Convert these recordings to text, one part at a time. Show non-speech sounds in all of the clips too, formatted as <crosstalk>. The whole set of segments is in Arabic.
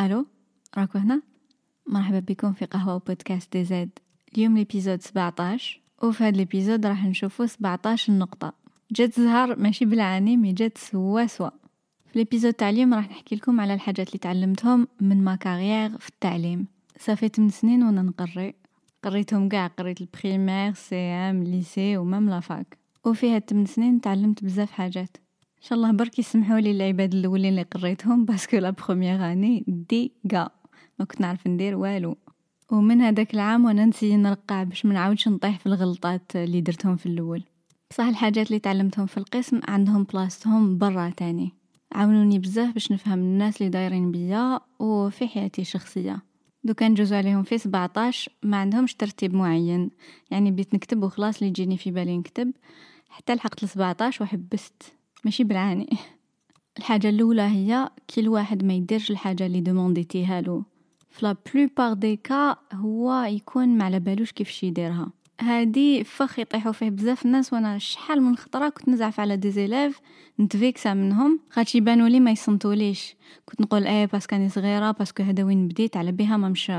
ألو راكو هنا مرحبا بكم في قهوة و podcast DZ اليوم l'épisode 17 وفي هذا l'épisode راح نشوفو 17 نقطة جات زهر ماشي بالعاني mais جات سوا سوا في l'épisode تاع اليوم راح نحكي لكم على الحاجات اللي تعلمتهم من ma carrière في التعليم صافي 8 سنين وأنا نقري قريتهم قاع قريت ال primaire CEM lycée و même la fac وفي هاد 8 سنين تعلمت بزاف حاجات شاء الله برك يسمحوا لي العباد الأولين اللي قريتهم parce que la première année déjà ما كنت نعرف ندير والو. ومن هذاك العام وأنا نسي نرقع باش ما نعاودش نطيح في الغلطات اللي درتهم في الأول. بصح الحاجات اللي تعلمتهم في القسم عندهم بلاصتهم برا تاني. عاونوني بزاف باش نفهم الناس اللي دايرين بيا وفي حياتي الشخصية. دوكا نجوز عليهم في 17 ما عندهمش ترتيب معين. يعني بيت نكتب وخلاص اللي يجيني في بالي نكتب. حتى لحقت ل 17 وحبست. ماشي بالعاني. الحاجة الأولى هي كل واحد ما يديرش الحاجة اللي demandé تيها له ف la plupart des cas هو يكون ما على بالوش كيفاش يديرها. هادي فخ يطيحوا فيه بزاف الناس وأنا شحال من خطرة كنت نزعف على des élèves نت vexa منهم. خاطش يبانوا لي ما يصنتوليش. كنت نقول إيه parce que اني صغيرة parce que هذا وين بديت على بها ما مش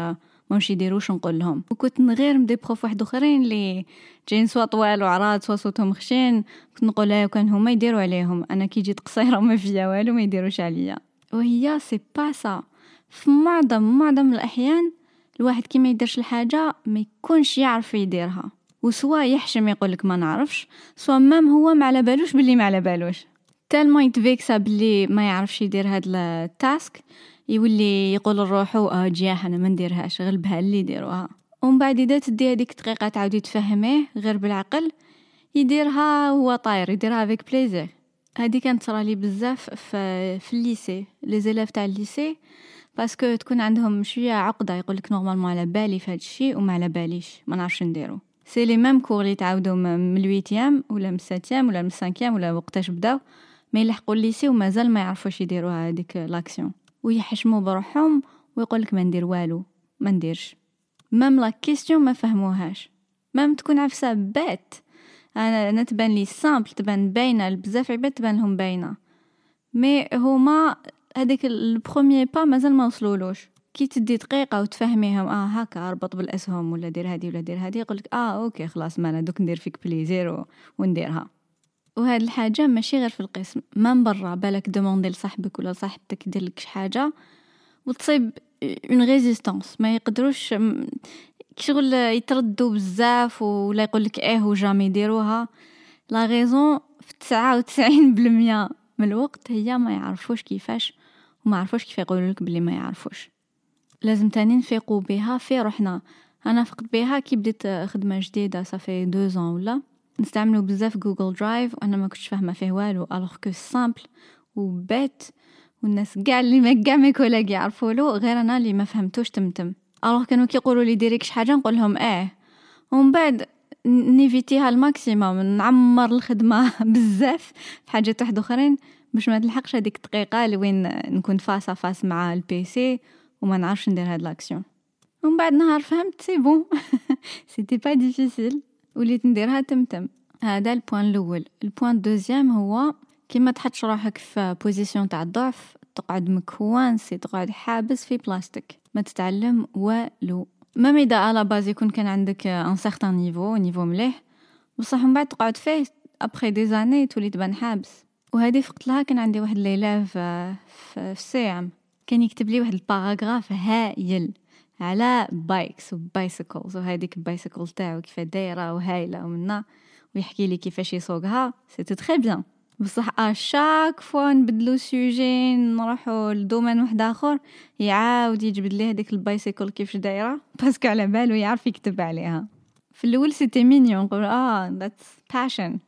ما مش يديروش نقول لهم. وكنت نغير من des profs واحد آخرين اللي جايين soit طوال وعراض soit صوتهم خشين كنت نقول إيه وكان هما يديروا عليهم. أنا كي جيت قصيرة وما فيا والو ما يديروش عليا. وهي c'est pas ça في معظم معظم الأحيان الواحد كي ما يديرش الحاجة ما يكونش يعرف يديرها. و soit يحشم يقولك ما نعرفش soit même هو ما على بالوش باللي ما على بالوش. tellement يت vexa باللي ما يعرفش يدير هاد ال task يولي يقول لروحو آه جياح أنا ما نديرهاش غلبها اللي يديروها. ومن بعد إذا تدي هذيك الدقيقه تعاودي تفهميه غير بالعقل يديرها هو طاير يديرها avec plaisir هذه كانت صرالي بزاف في في ال lycée les élèves تاع ال lycée parce que تكون عندهم شوية عقدة يقولك normalement على بالي في هذا الشيء وما على باليش ما نعرفش نديرو. c'est les mêmes cours اللي تعاودوا من ال huitième ولا من ال septième ولا من ال cinquième ولا وقتاش بداو ما يلحقوا ال lycée ومازال ما يعرفوش يديروها هذيك l'action ويحشموا بروحهم ويقولك ما ندير والو ما نديرش. même la question ما فهموهاش. même تكون عفسة bête. أنا أنا تبان لي simple تبان باينة لبزاف عباد تبان لهم باينة. mais هما هذيك ال premier pas مازال ما وصلولوش. كي تدي دقيقة وتفهميهم آه هكا أربط بالأسهم ولا دير هادي ولا دير هادي يقولك آه okay خلاص ما أنا دوك ندير فيك plaisir ونديرها. وهاد الحاجة ماشي غير في القسم. من برا بالك demandé لصاحبك ولا صاحبتك يدير لك حاجة؟ وتصيب une résistance ما يقدروش شغل يتردوا بزاف ولا يقول لك إيه و jamais يديروها. la raison في تسعة وتسعين بالمية من الوقت هي ما يعرفوش كيفاش وما يعرفوش كيف يقولوا لك بلي ما يعرفوش. لازم تاني نفيقوا بها في روحنا. أنا فقت بها كي بديت خدمة جديدة ça fait deux ans ولا. نستعملو بزاف Google Drive وأنا ما كنتش فاهمة فيه والو alors que simple و bête والناس كاع اللي mes كاع mes collègues يعرفولو غير أنا اللي ما فهمتوش تمتم. alors كانوا كيقولوا لي ديري حاجة نقول لهم آه ومن بعد نيفيتيها ال maximum نعمر الخدمة <laughs> بزاف في حاجات واحد أخرين باش ما تلحقش هذيك الدقيقة لوين نكون face à face مع ال PC وما نعرفش ندير هاد l'action ومن بعد نهار فهمت c'est bon c'était pas difficile وليت نديرها تمتم. هذا ال point الأول. ال point deuxième هو كيما تحطش روحك في position تاع الضعف تقعد مكوانسي تقعد حابس في بلاصتك ما تتعلم والو. même إذا à la base يكون كان عندك un certain niveau niveau مليح بصح من بعد تقعد فيه. après des années تولي تبان حابس. وهذه فقت لها كان عندي واحد l'élève في, في ال CM كان يكتب لي واحد ال paragraphe هايل. على bikes و bicycles وهذيك ال bicycle تاعو كيف دايرة وهايله ومنا ويحكي لي كيفاش يسوقها. c'était très bien بصح à chaque fois نبدلو sujet نروحو ل domaine واحد آخر يعاود يجبد لي هذيك ال bicycle كيفاش دايرة. parce que على بالو يعرف يكتب عليها. في الأول c'était mignon نقول آه that's passion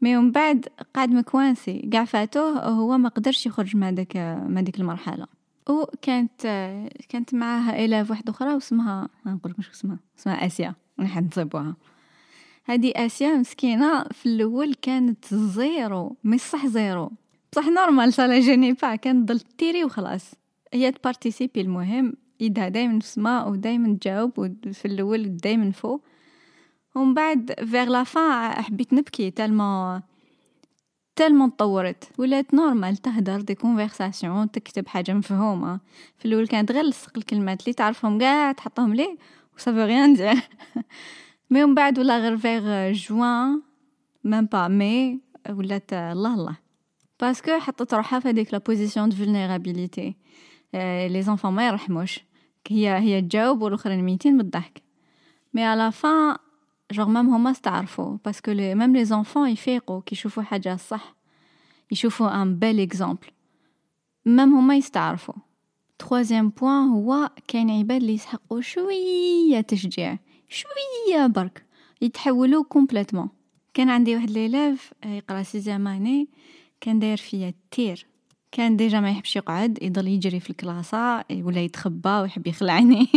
mais من بعد قاعد مكوانسي. قاع فاتوه هو ما قدرش يخرج من هذاك من هذيك المرحلة. وكانت كانت معاها élève واحدة أخرى واسمها نقول لكم اسمها اسمها آسيا نحن نصيبوها هذه آسيا مسكينة في الأول كانت zéro مش صح zéro. بصح normal ça la gênait pas كانت ضل تيري وخلاص. هي تبارتيسيبي المهم يدها دايما سما ودايما تجاوب في الأول دايما فوق. ومن بعد vers la fin حبيت نبكي tellement tellement تطورت ولات normal تهدر des conversations تكتب حاجة مفهومة. في الأول كانت غير لصق الكلمات اللي تعرفهم كاع تحطهم ليه و ça veut rien dire mais من بعد ولا غير vers juin même pas mais ولات الله الله. parce que حطت روحها في هذيك la position de vulnérabilité les enfants ما يرحموش. هي هي تجاوب والآخرين ميتين بالضحك mais à la fin du jour même هما استعرفوا parce que même les enfants يفيقوا كي يشوفوا حاجة صح يشوفوا un bel exemple même هما يستعرفوا troisième point هو كاين عباد اللي يسحقوا شوية تشجيع شوية برك يتحولوا complètement كان عندي واحد l'élève يقرا sixième année كان داير فيا تير كان déjà ما يحبش يقعد يضل يجري في الكلاسة ولا يتخبى ويحب يخلعني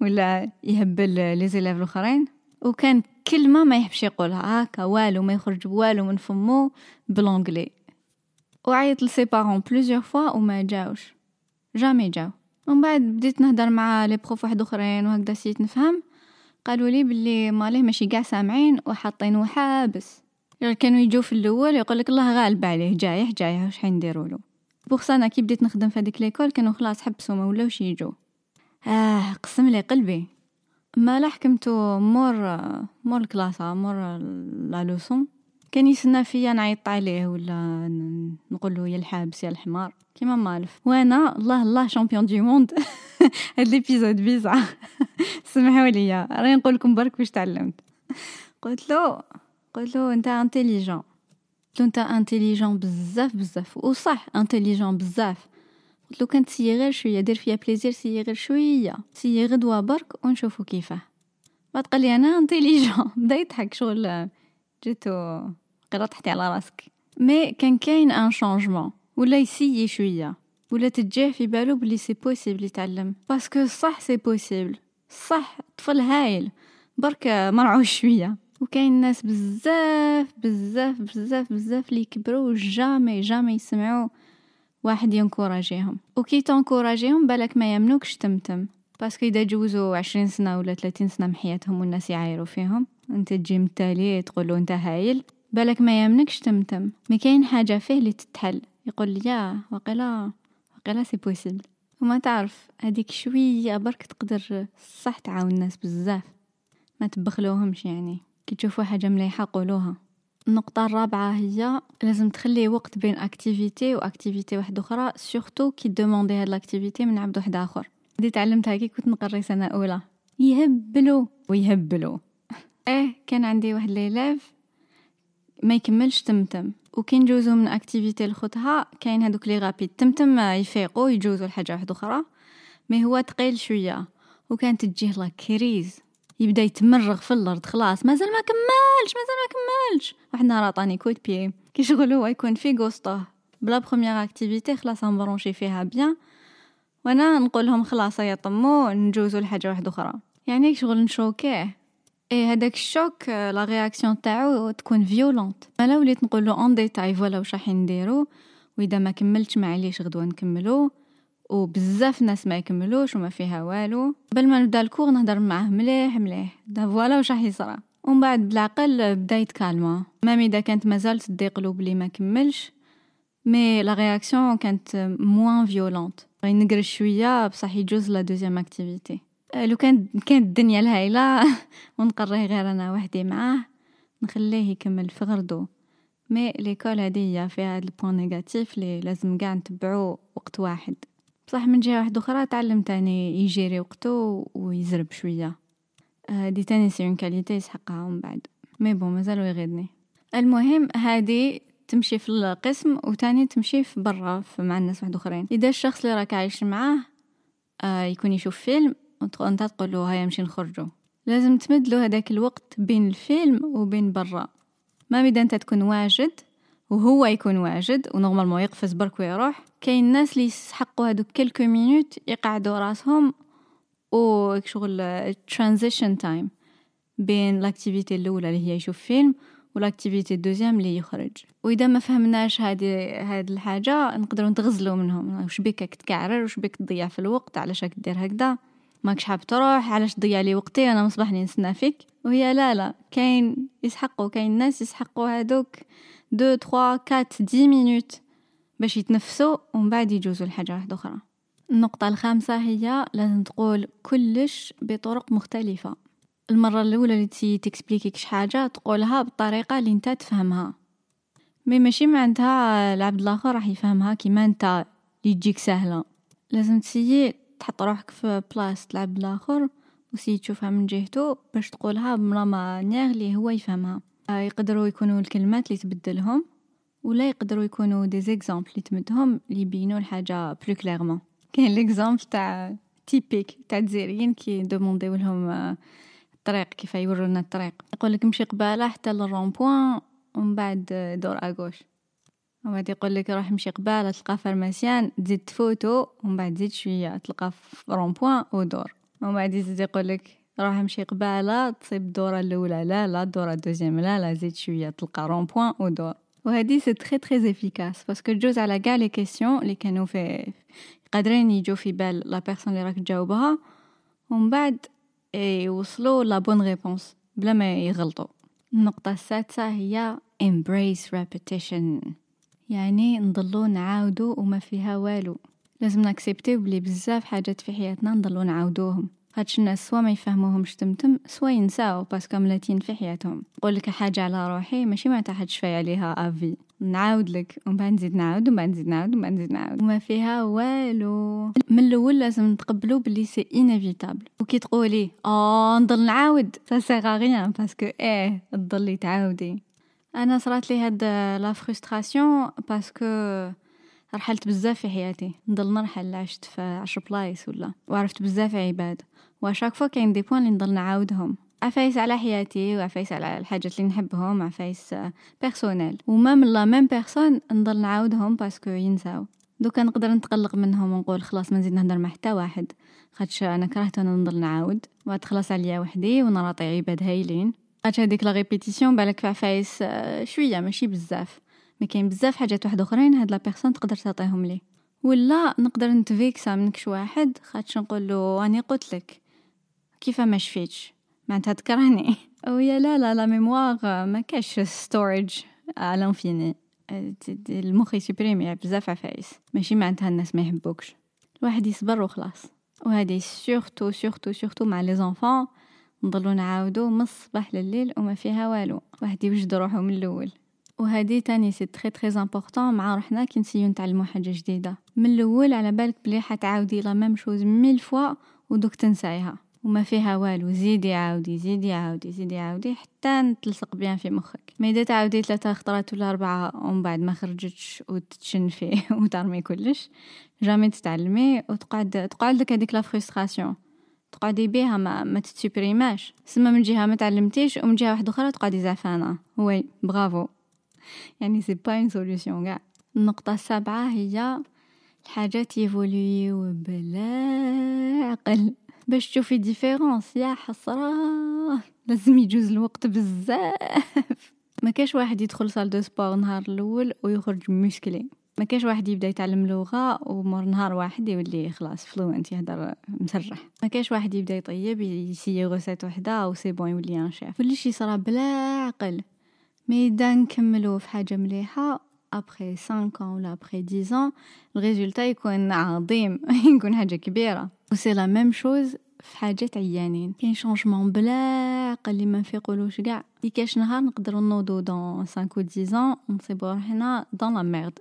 ولا يهبل les élèves الاخرين وكان كلمة ما يحبش يقولها. هكا والو ما يخرج والو من فمو ب l'anglais وعيط ل ses parents plusieurs fois وما جاوش. jamais جاو. ومن بعد بديت نهدر مع les profs واحد أخرين وهكذا سيت نفهم. قالوا لي بلي ماليه ماشي قاع سامعين وحاطينه حابس كانوا يجوا في الأول يقول لك الله غالب عليه جايح جايح واش حنديروا له. bon أنا كي بديت نخدم في هذيك l'école كانوا خلاص حبسوا ما ولاوش يجوا آه قسم لي قلبي. ما لا حكمتو مور مور الكلاسة مور la leçon. كان يسنى فيا نعيط عليه ولا نقول له يا الحابس يا الحمار. كيما مالف وأنا الله الله champion du monde هاد l'épisode bizarre <laughs> سمحوا لي. راني نقول لكم برك واش تعلمت. قلت له قلت له أنت intelligent قلت له أنت intelligent بزاف بزاف. وصح intelligent بزاف. قلت له كان تسيي غير شوية دير فيا plaisir سيي غير شوية. سيي غدوه برك ونشوفو كيفاه. بعد قال لي أنا intelligent بدا يضحك شغل جيتو قرا تحتي على راسك. mais كان كاين un changement ولا يسيي شوية. ولا تجاه في بالو بلي c'est possible يتعلم. parce que صح c'est possible صح طفل هايل. برك مرعوش شوية. وكاين ناس بزاف بزاف بزاف بزاف اللي كبروا jamais jamais يسمعوا واحد ينكوراجيهم. وكي تنكوراجيهم بالك ما يمنوكش تمتم. parce que إذا جوزوا عشرين سنة ولا ثلاثين سنة من حياتهم والناس يعايروا فيهم أنت تجي متالي تقولوا أنت هايل بالك ما يمنكش تمتم. mais كاين حاجة فيه اللي تتحل. يقول يا وقيلا وقيلا c'est possible وما تعرف هذيك شوية برك تقدر صح تعاون الناس بزاف. ما تبخلوهمش يعني. كي تشوفوا حاجة مليحة قولوها. النقطة الرابعة هي لازم تخلي وقت بين activité و activité واحدة أخرى surtout كي دوموندي هاد ال activité من عبد واحد آخر. دي تعلمتها كي كنت نقري سنة أولى. يهبلو. ويهبلو. <laughs> إيه كان عندي واحد l'élève ما يكملش تمتم. وكي نجوزو من activité لخوتها كاين هادوك les rapides تمتم يفيقوا يجوزو لحاجة واحدة أخرى. mais هو تقيل شوية. وكانت تجيه la crise يبدأ يتمرغ في الأرض خلاص. مازال ما كملش مازال ما كملش. واحد النهار عطاني coup de pied كي شغل هو يكون في غوسطه ب la première activité خلاص نبرونشي فيها bien. وأنا نقول لهم خلاص يا طمو نجوزو لحاجة واحدة أخرى. يعني شغل نشوكيه. إيه هذاك ال choc la réaction تاعو تكون violente أنا وليت نقول له en détail voilà واش راح نديرو وإذا ما كملتش معليش غدوة نكملو. وبزاف ناس ما يكملوش وما فيها والو. قبل ما نبدأ ال cours نهضر معاه مليح مليح. دا voilà واش راح يصرى. ومن بعد بالعقل بدا يتكالما. même إذا كانت مازال تدي قلوب لي ما كملش mais la réaction كانت moins violente نقرش شوية بصح يجوز la deuxième activité. لو كان كانت الدنيا الهايلة <laughs> ونقريه غير أنا وحدي معاه نخليه يكمل في غردو. mais l'école هادي فيها هاد ال point négatif لي لازم قاع نتبعو وقت واحد. بصح من جهة واحدة أخرى تعلم تاني يجيري وقتو ويزرب شوية. هادي آه، تاني c'est une qualité يسحقها من بعد. mais bon مازالو يغيدني المهم هادي تمشي في القسم وتاني تمشي في برا مع الناس واحد أخرين. إذا الشخص اللي راك عايش معاه آه يكون يشوف فيلم وأنت تقول له هيا نمشي نخرجوا لازم تمد له هذاك الوقت بين الفيلم وبين برا. ما بدا أنت تكون واجد وهو يكون واجد و normalement يقفز برك ويروح. كاين ناس اللي يسحقوا هادوك quelques minutes يقعدوا راسهم و شغل transition time بين l'activité الأولى اللي هي يشوف فيلم وال activité ال deuxième اللي يخرج. وإذا ما فهمناش هذه هاد الحاجة نقدروا نتغزلوا منهم. واش بك تكعرر؟ واش بك تضيع في الوقت؟ علاش راك دير هكذا؟ ماكش حاب تروح علاش تضيع لي وقتي أنا مصباح لي نستنى فيك. وهي لا لا كاين يسحقوا كاين ناس يسحقوا هادوك deux trois quatre dix minutes باش يتنفسوا ومن بعد يجوزوا لحاجة واحدة أخرى. النقطة الخامسة هي لازم تقول كلش بطرق مختلفة. المرة الأولى اللي تسي تكسبليكي حاجة تقولها بالطريقة اللي انت تفهمها. مي ماشي معناتها العبد الآخر راح يفهمها كيما انت اللي تجيك سهلة. لازم تسيي تحط روحك في بلاصة العبد الآخر وسي تشوفها من جهته باش تقولها بلا مانيير اللي هو يفهمها. آه، يقدروا يكونوا الكلمات اللي تبدلهم ولا يقدروا يكونوا des exemples اللي تمدهم اللي يبينوا الحاجة plus clairement كاين l'exemple تاع typique تاع الجزائريين كي دومونديو لهم آه، الطريق كيف يورونا الطريق. يقول لك امشي قبالة حتى لل rond-point ومن بعد دور à gauche ومن بعد يقول لك روح امشي قباله تلقى pharmacien تزيد تفوتو ومن بعد زيد شوية تلقى في rond-point ودور. ومن بعد يزيد يقول لك روح امشي قباله تصيب الدوره الأولى لا لا الدوره ال deuxième لا لا زيد شوية تلقى rond-point ودور وهذه c'est très très efficace parce que تجوز على كاع les questions اللي كانوا في قادرين يجو في بال la personne اللي راك تجاوبها ومن بعد يوصلوا la bonne réponse بلا ما يغلطوا. النقطة السادسة هي embrace repetition. يعني نضلو نعاودو وما فيها والو. لازم نكسبتيو بلي بزاف حاجات في حياتنا نضلو نعاودوهم. خاطش الناس soit ما يفهموهمش تمتم soit ينساو parce que ملاتين في حياتهم. نقول لك حاجة على روحي ماشي معناتها حتشفاي عليها à vie. نعاود لك ومن بعد نزيد نعاود ومن بعد نزيد نعاود ومن بعد نزيد نعاود. وما فيها والو. من الأول لازم نتقبلوا بلي c'est inévitable وكي تقولي آه نضل نعاود. ça sert à rien parce que إيه تضلي تعاودي. أنا صرات لي هاد la frustration parce que رحلت بزاف في حياتي. نضل نرحل عشت في عشر بلايص ولا وعرفت بزاف عباد. و chaque fois كاين des points اللي نضل نعاودهم. عفايس على حياتي وعفايس على الحاجات اللي نحبهم عفايس personnelles و même la même personne نضل نعاودهم parce que ينساو. دوكا نقدر نتقلق منهم ونقول خلاص ما نزيد نهضر مع حتى واحد. خاطش أنا كرهت أنا نضل نعاود. وتخلص عليا وحدي ونراطي عباد هايلين. خاطش هذيك la répétition بالك في عفايس شوية ماشي بزاف ما كاين بزاف حاجات واحد اخرين هاد la personne تقدر تعطيهم لي ولا نقدر نتفيكسا من كش واحد خاطش نقول له راني قلت لك كيف ما شفيتش معناتها تكرهني ويا لا لا la mémoire ما كاش storage à l'infini المخ يسبريمي بزاف عفايس ماشي معناتها الناس ما يحبوكش الواحد يصبر وخلاص وهذه surtout surtout surtout مع les enfants نضلو نعاودو من الصباح لليل وما فيها والو. واحد يوجد روحو من الأول. وهذه تاني c'est très très important مع روحنا كي نسيو نتعلمو حاجة جديدة. من الأول على بالك بلي حتعاودي la même chose mille fois ودوك تنسايها. وما فيها والو. زيدي عاودي زيدي عاودي زيدي عاودي حتى تلصق bien في مخك. mais إذا تعاودي ثلاثة خطرات ولا أربعة ومن بعد ما خرجتش وتتشنفي <laughs> وترمي كلش jamais تتعلمي وتقعد تقعد لك هذيك la frustration تقعدي بيها ما, ما تتسوبريماش. سما من جهة ما تعلمتيش ومن جهة واحدة أخرى تقعدي زعفانة. et bravo. يعني c'est pas une solution كاع. النقطة السابعة هي الحاجات يفوليو بلا عقل. باش تشوفي différence يا حسرة. لازم يجوز الوقت بزاف. ما كاش واحد يدخل salle de sport نهار الأول ويخرج musclé. ما كاش واحد يبدا يتعلم لغة ومر نهار واحد يولي خلاص fluent يهدر مسرح. ما كاش واحد يبدا يطيب يسيي recette وحدة أو c'est bon يولي un chef كلشي يصرى بلا عقل. mais إذا نكملو في حاجة مليحة ابخي 5 ولا après 10 ال résultat يكون عظيم <laughs> يكون حاجة كبيرة. و c'est la même chose في حاجات عيانين. كاين changements بلا عقل اللي ما نفيقولوش كاع. كاش نهار نقدروا نوضو dans 5 و 10 ونصيبو روحنا dans la merde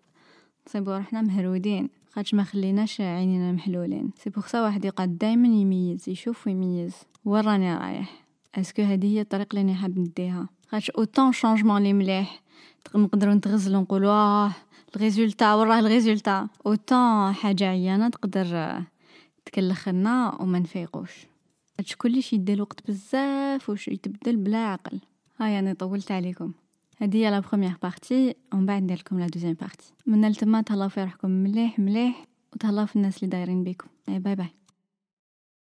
نصيبو روحنا مهرودين. خاطش ما خليناش عينينا محلولين. c'est pour ça واحد يقعد دائما يميز يشوف ويميز. وين راني رايح est-ce que هذه هي الطريق اللي حاب نديها؟ خاطش autant changement لي مليح. نقدروا نتغزلوا نقولوا آه ال résultat وراه ال résultat. autant حاجة عيانة تقدر تكلخنا وما نفيقوش. هادشي كلش يدي الوقت بزاف وش يتبدل بلا عقل. هاي أنا طولت عليكم. هذه هي la première partie ومن بعد ندير لكم la deuxième partie. من التما تهلاو في روحكم مليح مليح وتهلاو في الناس اللي دايرين بيكم bye bye.